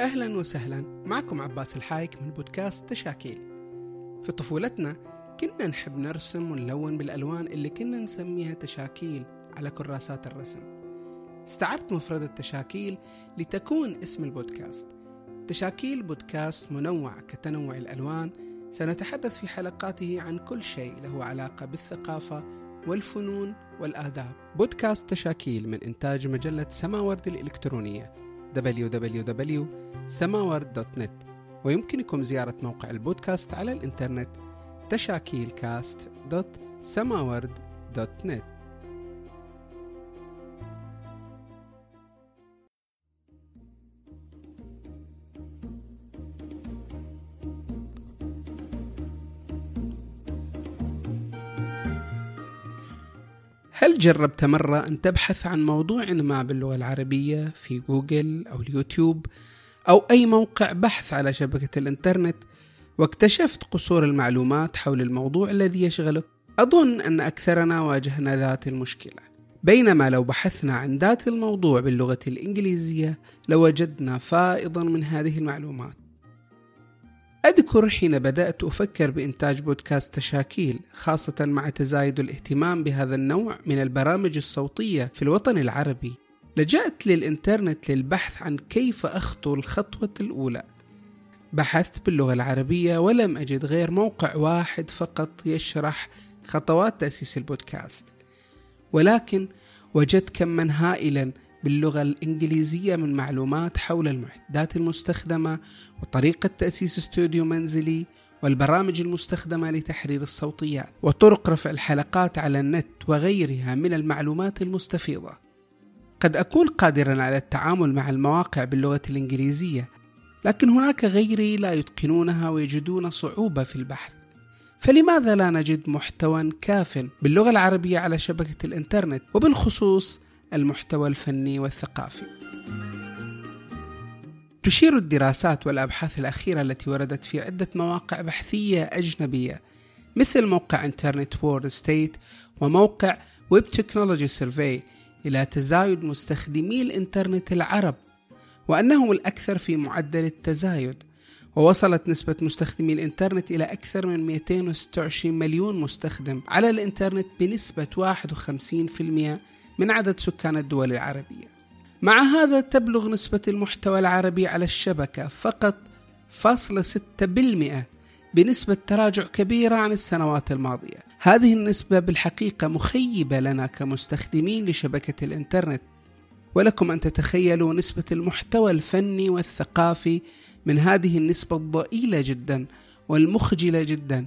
أهلا وسهلا. معكم عباس الحايك من بودكاست تشاكيل. في طفولتنا كنا نحب نرسم ونلون بالألوان اللي كنا نسميها تشاكيل على كراسات الرسم. استعرت مفردة تشاكيل لتكون اسم البودكاست. تشاكيل بودكاست منوع كتنوع الألوان. سنتحدث في حلقاته عن كل شيء له علاقة بالثقافة والفنون والآداب. بودكاست تشاكيل من إنتاج مجلة سماورد الإلكترونية. www.samaward.net ويمكنكم زيارة موقع البودكاست على الإنترنت تشاكيلكاست.samaward.net هل جربت مرة أن تبحث عن موضوع ما باللغة العربية في جوجل أو اليوتيوب أو أي موقع بحث على شبكة الإنترنت واكتشفت قصور المعلومات حول الموضوع الذي يشغلك؟ أظن أن أكثرنا واجهنا ذات المشكلة بينما لو بحثنا عن ذات الموضوع باللغة الإنجليزية لوجدنا فائضا من هذه المعلومات أذكر حين بدأت أفكر بإنتاج بودكاست تشاكيل خاصة مع تزايد الاهتمام بهذا النوع من البرامج الصوتية في الوطن العربي. لجأت للإنترنت للبحث عن كيف أخطو الخطوة الأولى. بحثت باللغة العربية ولم أجد غير موقع واحد فقط يشرح خطوات تأسيس البودكاست. ولكن وجدت كما هائلا باللغة الإنجليزية من معلومات حول المعدات المستخدمة وطريقة تأسيس استوديو منزلي والبرامج المستخدمة لتحرير الصوتيات وطرق رفع الحلقات على النت وغيرها من المعلومات المستفيضة. قد أكون قادرا على التعامل مع المواقع باللغة الإنجليزية، لكن هناك غيري لا يتقنونها ويجدون صعوبة في البحث. فلماذا لا نجد محتوى كاف باللغة العربية على شبكة الإنترنت وبالخصوص المحتوى الفني والثقافي. تشير الدراسات والأبحاث الأخيرة التي وردت في عدة مواقع بحثية أجنبية مثل موقع Internet World Stats وموقع Web Technology Surveys إلى تزايد مستخدمي الإنترنت العرب وأنهم الأكثر في معدل التزايد ووصلت نسبة مستخدمي الإنترنت إلى أكثر من 226 مليون مستخدم على الإنترنت بنسبة 51% من عدد سكان الدول العربية. مع هذا تبلغ نسبة المحتوى العربي على الشبكة فقط فاصلة ستة بالمئة بنسبة تراجع كبيرة عن السنوات الماضية. هذه النسبة بالحقيقة مخيبة لنا كمستخدمين لشبكة الإنترنت. ولكم أن تتخيلوا نسبة المحتوى الفني والثقافي من هذه النسبة الضئيلة جدا والمخجلة جدا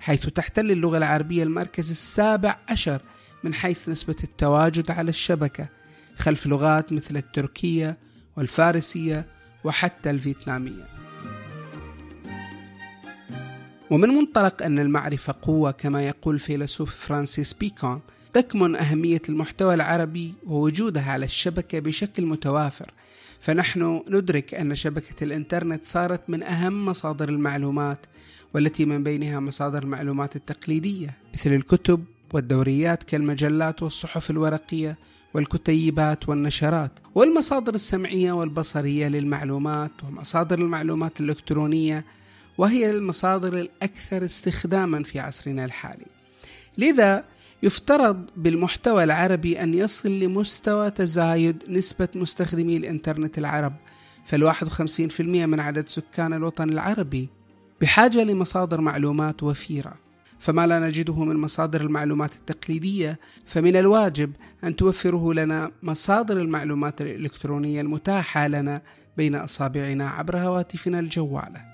حيث تحتل اللغة العربية المركز السابع عشر من حيث نسبة التواجد على الشبكة خلف لغات مثل التركية والفارسية وحتى الفيتنامية. ومن منطلق أن المعرفة قوة كما يقول فيلسوف فرانسيس بيكون تكمن أهمية المحتوى العربي ووجودها على الشبكة بشكل متوافر فنحن ندرك أن شبكة الإنترنت صارت من أهم مصادر المعلومات والتي من بينها مصادر المعلومات التقليدية مثل الكتب والدوريات كالمجلات والصحف الورقية والكتيبات والنشرات والمصادر السمعية والبصرية للمعلومات ومصادر المعلومات الإلكترونية وهي المصادر الأكثر استخداما في عصرنا الحالي. لذا يفترض بالمحتوى العربي أن يصل لمستوى تزايد نسبة مستخدمي الإنترنت العرب فالواحد وخمسين في المئة من عدد سكان الوطن العربي بحاجة لمصادر معلومات وفيرة. فما لا نجده من مصادر المعلومات التقليدية. فمن الواجب أن توفره لنا مصادر المعلومات الإلكترونية المتاحة لنا بين أصابعنا عبر هواتفنا الجوالة.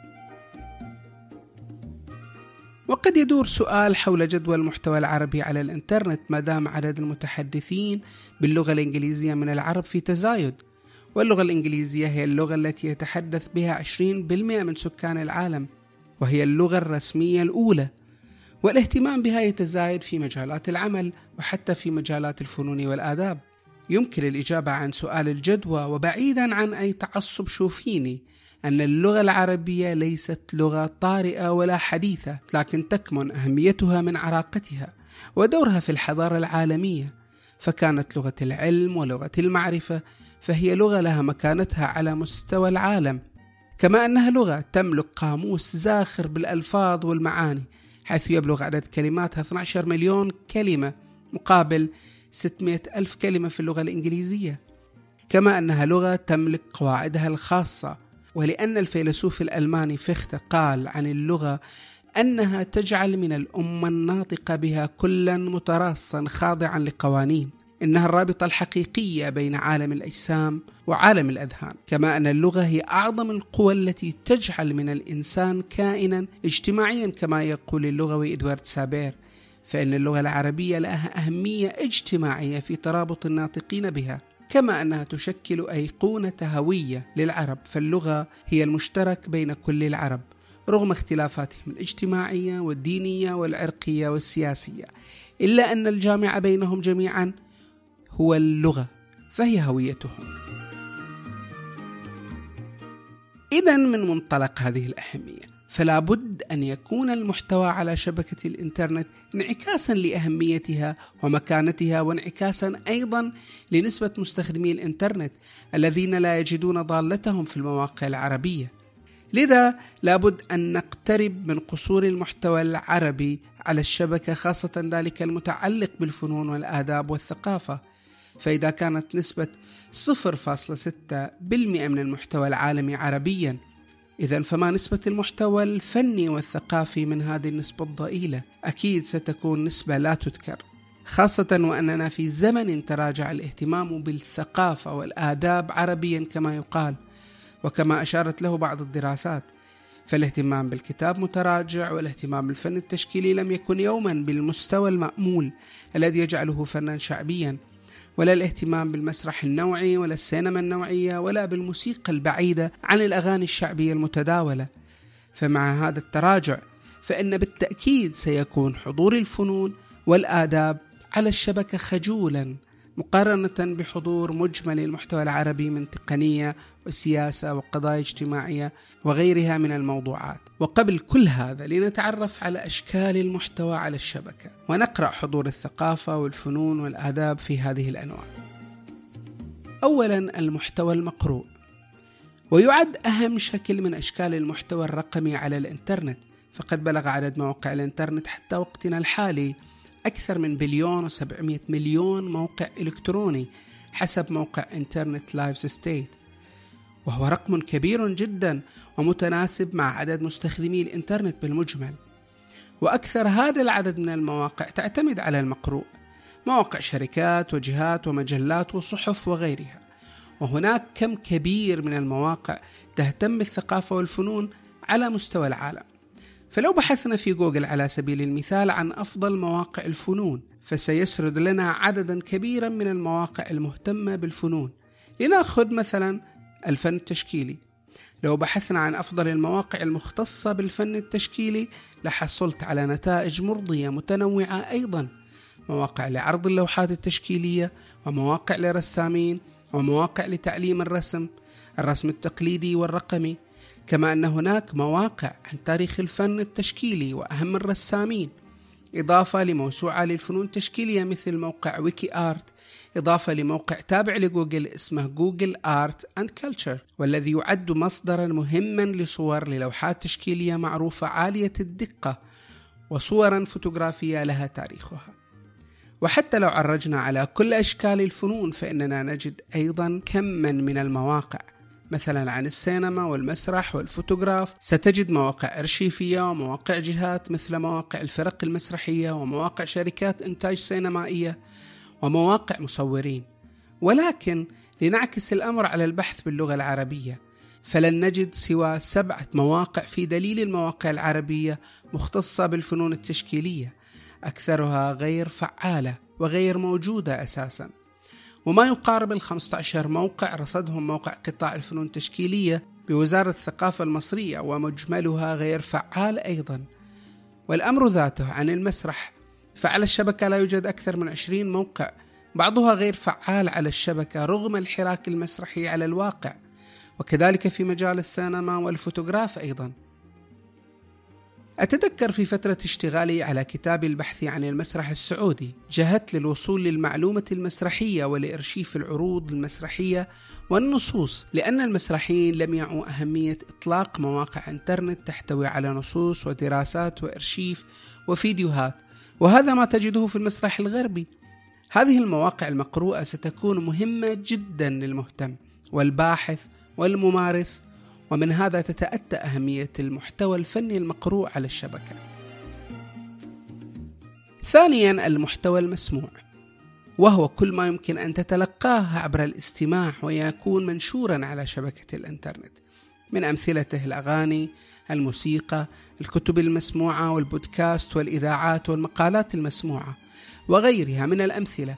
وقد يدور سؤال حول جدوى المحتوى العربي على الإنترنت ما دام عدد المتحدثين باللغة الإنجليزية من العرب في تزايد. واللغة الإنجليزية هي اللغة التي يتحدث بها 20% من سكان العالم وهي اللغة الرسمية الأولى. والاهتمام بها يتزايد في مجالات العمل وحتى في مجالات الفنون والآداب. يمكن الإجابة عن سؤال الجدوى وبعيدا عن أي تعصب شوفيني أن اللغة العربية ليست لغة طارئة ولا حديثة لكن تكمن أهميتها من عراقتها ودورها في الحضارة العالمية. فكانت لغة العلم ولغة المعرفة فهي لغة لها مكانتها على مستوى العالم. كما أنها لغة تملك قاموس زاخر بالألفاظ والمعاني حيث يبلغ عدد كلماتها 12 مليون كلمة مقابل 600 ألف كلمة في اللغة الإنجليزية. كما أنها لغة تملك قواعدها الخاصة ولأن الفيلسوف الألماني فيخته قال عن اللغة أنها تجعل من الأمة الناطقة بها كلا متراصا خاضعا لقوانين. إنها الرابطة الحقيقية بين عالم الأجسام وعالم الأذهان كما أن اللغة هي أعظم القوى التي تجعل من الإنسان كائنا اجتماعيا كما يقول اللغوي إدوارد سابير فإن اللغة العربية لها أهمية اجتماعية في ترابط الناطقين بها كما أنها تشكل أيقونة هوية للعرب فاللغة هي المشترك بين كل العرب رغم اختلافاتهم الاجتماعية والدينية والعرقية والسياسية إلا أن الجامع بينهم جميعا هو اللغة فهي هويتهم. إذا من منطلق هذه الأهمية. فلا بد أن يكون المحتوى على شبكة الإنترنت انعكاسا لأهميتها ومكانتها وانعكاسا أيضا لنسبة مستخدمي الإنترنت الذين لا يجدون ضالتهم في المواقع العربية. لذا لابد أن نقترب من قصور المحتوى العربي على الشبكة خاصة ذلك المتعلق بالفنون والآداب والثقافة. فإذا كانت نسبة 0.6% من المحتوى العالمي عربيا إذا فما نسبة المحتوى الفني والثقافي من هذه النسبة الضئيلة؟ أكيد ستكون نسبة لا تذكر خاصة وأننا في زمن تراجع الاهتمام بالثقافة والآداب عربيا كما يقال وكما أشارت له بعض الدراسات فالاهتمام بالكتاب متراجع والاهتمام بالفن التشكيلي لم يكن يوما بالمستوى المأمول الذي يجعله فنا شعبيا ولا الاهتمام بالمسرح النوعي ولا السينما النوعية ولا بالموسيقى البعيدة عن الأغاني الشعبية المتداولة. فمع هذا التراجع فإن بالتأكيد سيكون حضور الفنون والآداب على الشبكة خجولا مقارنة بحضور مجمل المحتوى العربي من تقنية وسياسة وقضايا اجتماعية وغيرها من الموضوعات. وقبل كل هذا لنتعرف على أشكال المحتوى على الشبكة ونقرأ حضور الثقافة والفنون والآداب في هذه الأنواع. أولا المحتوى المقروء. ويعد أهم شكل من أشكال المحتوى الرقمي على الإنترنت. فقد بلغ عدد مواقع الإنترنت حتى وقتنا الحالي أكثر من بليون و700 مليون موقع إلكتروني حسب موقع Internet Live Stats وهو رقم كبير جدا ومتناسب مع عدد مستخدمي الإنترنت بالمجمل. وأكثر هذا العدد من المواقع تعتمد على المقروء مواقع شركات وجهات ومجلات وصحف وغيرها. وهناك كم كبير من المواقع تهتم بالثقافة والفنون على مستوى العالم. فلو بحثنا في جوجل على سبيل المثال عن أفضل مواقع الفنون فسيسرد لنا عددا كبيرا من المواقع المهتمة بالفنون. لنأخذ مثلا الفن التشكيلي. لو بحثنا عن أفضل المواقع المختصة بالفن التشكيلي لحصلت على نتائج مرضية متنوعة أيضا. مواقع لعرض اللوحات التشكيلية ومواقع لرسامين ومواقع لتعليم الرسم الرسم التقليدي والرقمي. كما أن هناك مواقع عن تاريخ الفن التشكيلي وأهم الرسامين. إضافة لموسوعة للفنون التشكيلية مثل موقع WikiArt إضافة لموقع تابع لجوجل اسمه Google Art and Culture والذي يعد مصدرا مهما لصور للوحات تشكيلية معروفة عالية الدقة وصورا فوتوغرافية لها تاريخها. وحتى لو عرجنا على كل أشكال الفنون فإننا نجد أيضا كما من المواقع. مثلا عن السينما والمسرح والفوتوغراف ستجد مواقع أرشيفية ومواقع جهات مثل مواقع الفرق المسرحية ومواقع شركات إنتاج سينمائية ومواقع مصورين. ولكن لنعكس الأمر على البحث باللغة العربية فلن نجد سوى سبعة مواقع في دليل المواقع العربية مختصة بالفنون التشكيلية أكثرها غير فعالة وغير موجودة أساساً. وما يقارب ال 15 موقع رصدهم موقع قطاع الفنون التشكيلية بوزارة الثقافة المصرية ومجملها غير فعال أيضا. والأمر ذاته عن المسرح. فعلى الشبكة لا يوجد أكثر من 20 موقع. بعضها غير فعال على الشبكة رغم الحراك المسرحي على الواقع. وكذلك في مجال السينما والفوتوغراف أيضا. أتذكر في فترة اشتغالي على كتابي البحثي عن المسرح السعودي جهدت للوصول للمعلومة المسرحية ولإرشيف العروض المسرحية والنصوص لأن المسرحيين لم يعوا أهمية إطلاق مواقع إنترنت تحتوي على نصوص ودراسات وإرشيف وفيديوهات وهذا ما تجده في المسرح الغربي. هذه المواقع المقروءة ستكون مهمة جدا للمهتم والباحث والممارس ومن هذا تتأتى أهمية المحتوى الفني المقروء على الشبكة. ثانيا المحتوى المسموع وهو كل ما يمكن أن تتلقاه عبر الاستماع ويكون منشورا على شبكة الإنترنت من أمثلته الأغاني، الموسيقى، الكتب المسموعة والبودكاست والإذاعات والمقالات المسموعة وغيرها من الأمثلة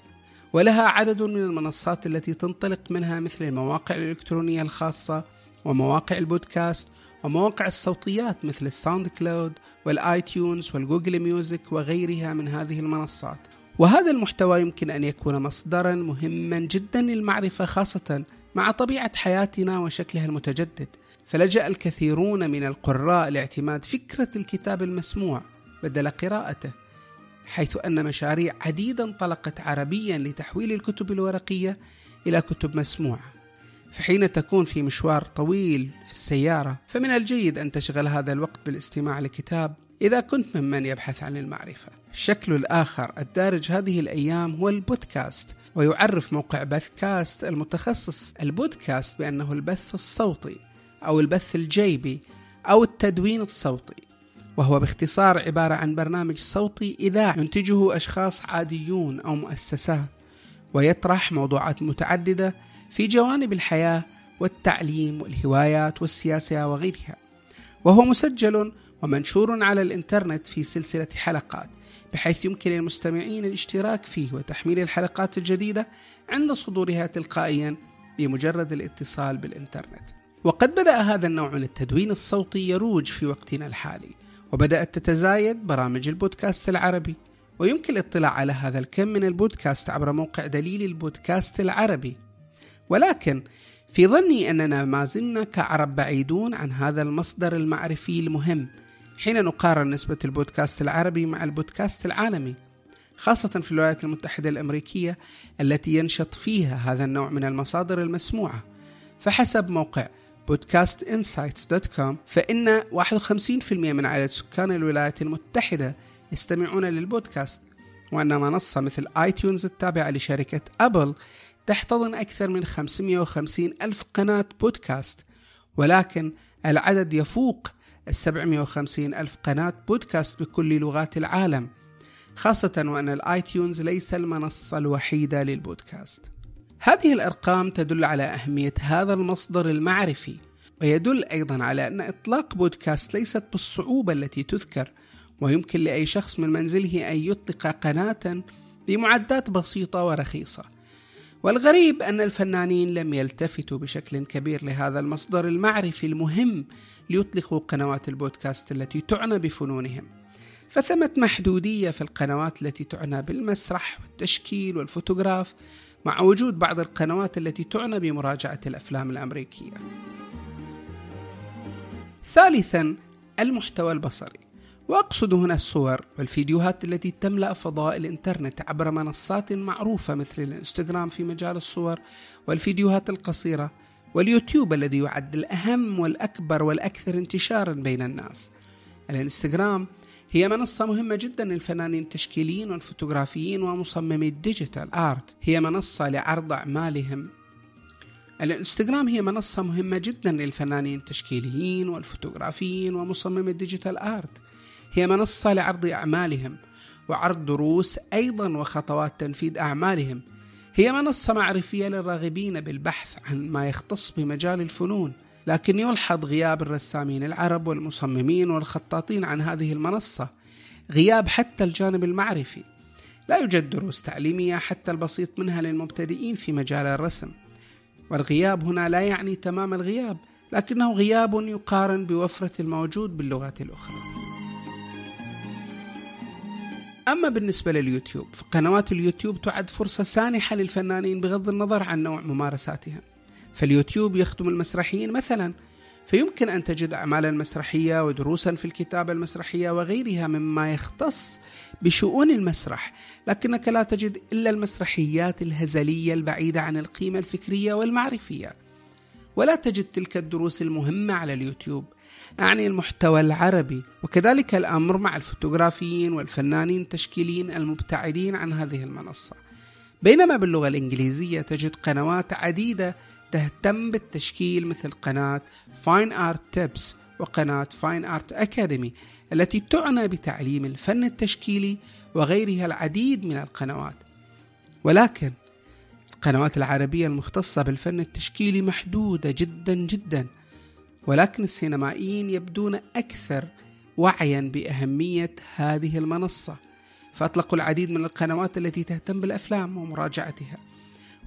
ولها عدد من المنصات التي تنطلق منها مثل المواقع الإلكترونية الخاصة ومواقع البودكاست ومواقع الصوتيات مثل ال SoundCloud وال iTunes وال Google Music وغيرها من هذه المنصات. وهذا المحتوى يمكن أن يكون مصدرا مهما جدا للمعرفة خاصة مع طبيعة حياتنا وشكلها المتجدد. فلجأ الكثيرون من القراء لاعتماد فكرة الكتاب المسموع بدل قراءته حيث أن مشاريع عديده انطلقت عربيا لتحويل الكتب الورقية إلى كتب مسموعة. فحين تكون في مشوار طويل في السيارة فمن الجيد أن تشغل هذا الوقت بالاستماع لكتاب إذا كنت ممن يبحث عن المعرفة. الشكل الآخر الدارج هذه الأيام هو البودكاست ويعرف موقع بث كاست المتخصص البودكاست بأنه البث الصوتي أو البث الجيبي أو التدوين الصوتي وهو باختصار عبارة عن برنامج صوتي إذاعي ينتجه أشخاص عاديون أو مؤسسات ويطرح موضوعات متعددة في جوانب الحياة والتعليم والهوايات والسياسة وغيرها. وهو مسجل ومنشور على الإنترنت في سلسلة حلقات بحيث يمكن للمستمعين الاشتراك فيه وتحميل الحلقات الجديدة عند صدورها تلقائيا بمجرد الاتصال بالإنترنت. وقد بدأ هذا النوع من التدوين الصوتي يروج في وقتنا الحالي وبدأت تتزايد برامج البودكاست العربي. ويمكن الاطلاع على هذا الكم من البودكاست عبر موقع دليل البودكاست العربي. ولكن في ظني أننا ما زلنا كعرب بعيدون عن هذا المصدر المعرفي المهم حين نقارن نسبة البودكاست العربي مع البودكاست العالمي خاصة في الولايات المتحدة الأمريكية التي ينشط فيها هذا النوع من المصادر المسموعة. فحسب موقع podcastinsights.com فإن 51% من عدد سكان الولايات المتحدة يستمعون للبودكاست وأن منصة مثل iTunes التابعة لشركة أبل تحتضن أكثر من 550 ألف قناة بودكاست ولكن العدد يفوق ال 750 ألف قناة بودكاست بكل لغات العالم خاصة وأن الآيتيونز ليس المنصة الوحيدة للبودكاست. هذه الأرقام تدل على أهمية هذا المصدر المعرفي ويدل أيضا على أن إطلاق بودكاست ليست بالصعوبة التي تذكر ويمكن لأي شخص من منزله أن يطلق قناة بمعدات بسيطة ورخيصة. والغريب أن الفنانين لم يلتفتوا بشكل كبير لهذا المصدر المعرفي المهم ليطلقوا قنوات البودكاست التي تعنى بفنونهم فثمة محدودية في القنوات التي تعنى بالمسرح والتشكيل والفوتوغراف مع وجود بعض القنوات التي تعنى بمراجعة الأفلام الأمريكية. ثالثا المحتوى البصري وأقصد هنا الصور والفيديوهات التي تملأ فضاء الإنترنت عبر منصات معروفة مثل الإنستغرام في مجال الصور والفيديوهات القصيرة واليوتيوب الذي يعد الأهم والأكبر والأكثر انتشارا بين الناس. الإنستغرام هي منصة مهمة جدا للفنانين التشكيليين والفوتوغرافيين ومصممي ال digital art. هي منصة لعرض أعمالهم. الإنستغرام هي منصة مهمة جدا للفنانين التشكيليين والفوتوغرافيين ومصممي ال digital art. هي منصة لعرض أعمالهم وعرض دروس أيضا وخطوات تنفيذ أعمالهم. هي منصة معرفية للراغبين بالبحث عن ما يختص بمجال الفنون لكن يلحظ غياب الرسامين العرب والمصممين والخطاطين عن هذه المنصة غياب حتى الجانب المعرفي. لا يوجد دروس تعليمية حتى البسيط منها للمبتدئين في مجال الرسم. والغياب هنا لا يعني تمام الغياب لكنه غياب يقارن بوفرة الموجود باللغات الأخرى. أما بالنسبة لليوتيوب فقنوات اليوتيوب تعد فرصة سانحة للفنانين بغض النظر عن نوع ممارساتهم فاليوتيوب يخدم المسرحيين مثلا فيمكن أن تجد أعمالا مسرحية ودروسا في الكتابة المسرحية وغيرها مما يختص بشؤون المسرح لكنك لا تجد إلا المسرحيات الهزلية البعيدة عن القيمة الفكرية والمعرفية. ولا تجد تلك الدروس المهمة على اليوتيوب. أعني المحتوى العربي. وكذلك الأمر مع الفوتوغرافيين والفنانين التشكيليين المبتعدين عن هذه المنصة. بينما باللغة الإنجليزية تجد قنوات عديدة تهتم بالتشكيل مثل قناة Fine Art Tips وقناة Fine Art Academy التي تعنى بتعليم الفن التشكيلي وغيرها العديد من القنوات. ولكن القنوات العربية المختصة بالفن التشكيلي محدودة جدا جدا. ولكن السينمائيين يبدون أكثر وعيا بأهمية هذه المنصة فأطلقوا العديد من القنوات التي تهتم بالأفلام ومراجعتها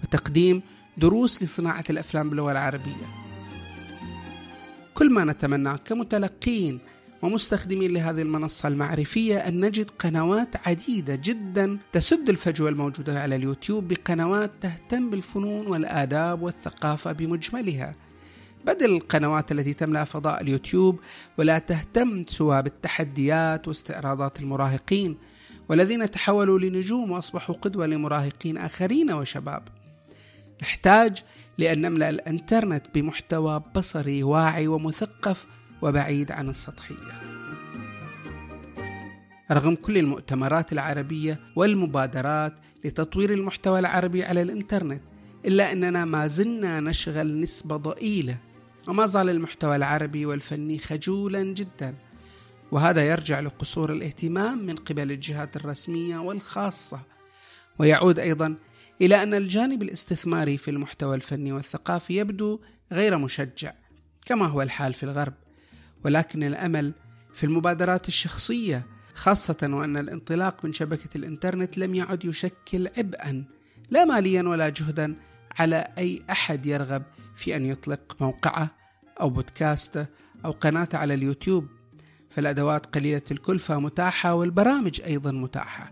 وتقديم دروس لصناعة الأفلام باللغة العربية. كل ما نتمنى كمتلقين ومستخدمين لهذه المنصة المعرفية أن نجد قنوات عديدة جدا تسد الفجوة الموجودة على اليوتيوب بقنوات تهتم بالفنون والآداب والثقافة بمجملها. بدل القنوات التي تملأ فضاء اليوتيوب ولا تهتم سوى بالتحديات واستعراضات المراهقين والذين تحولوا لنجوم وأصبحوا قدوة لمراهقين آخرين وشباب. نحتاج لأن نملأ الإنترنت بمحتوى بصري واعي ومثقف وبعيد عن السطحية. رغم كل المؤتمرات العربية والمبادرات لتطوير المحتوى العربي على الإنترنت إلا أننا ما زلنا نشغل نسبة ضئيلة وما زال المحتوى العربي والفني خجولا جدا. وهذا يرجع لقصور الاهتمام من قبل الجهات الرسمية والخاصة. ويعود أيضا إلى أن الجانب الاستثماري في المحتوى الفني والثقافي يبدو غير مشجع كما هو الحال في الغرب. ولكن الأمل في المبادرات الشخصية خاصة وأن الانطلاق من شبكة الإنترنت لم يعد يشكل عبئا لا ماليا ولا جهدا على أي أحد يرغب في أن يطلق موقعه أو بودكاسته أو قناته على اليوتيوب. فالأدوات قليلة الكلفة متاحة والبرامج أيضا متاحة.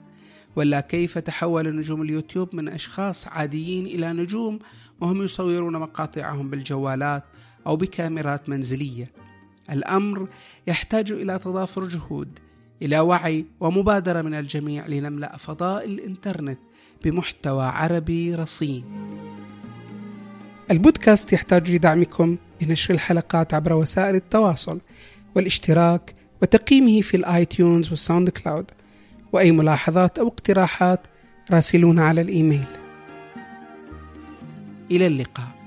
ولا كيف تحول نجوم اليوتيوب من أشخاص عاديين إلى نجوم وهم يصورون مقاطعهم بالجوالات أو بكاميرات منزلية؟ الأمر يحتاج إلى تضافر جهود إلى وعي ومبادرة من الجميع لنملأ فضاء الإنترنت بمحتوى عربي رصين. البودكاست يحتاج لدعمكم بنشر الحلقات عبر وسائل التواصل والاشتراك وتقييمه في ال iTunes وال SoundCloud. وأي ملاحظات أو اقتراحات راسلونا على الإيميل. إلى اللقاء.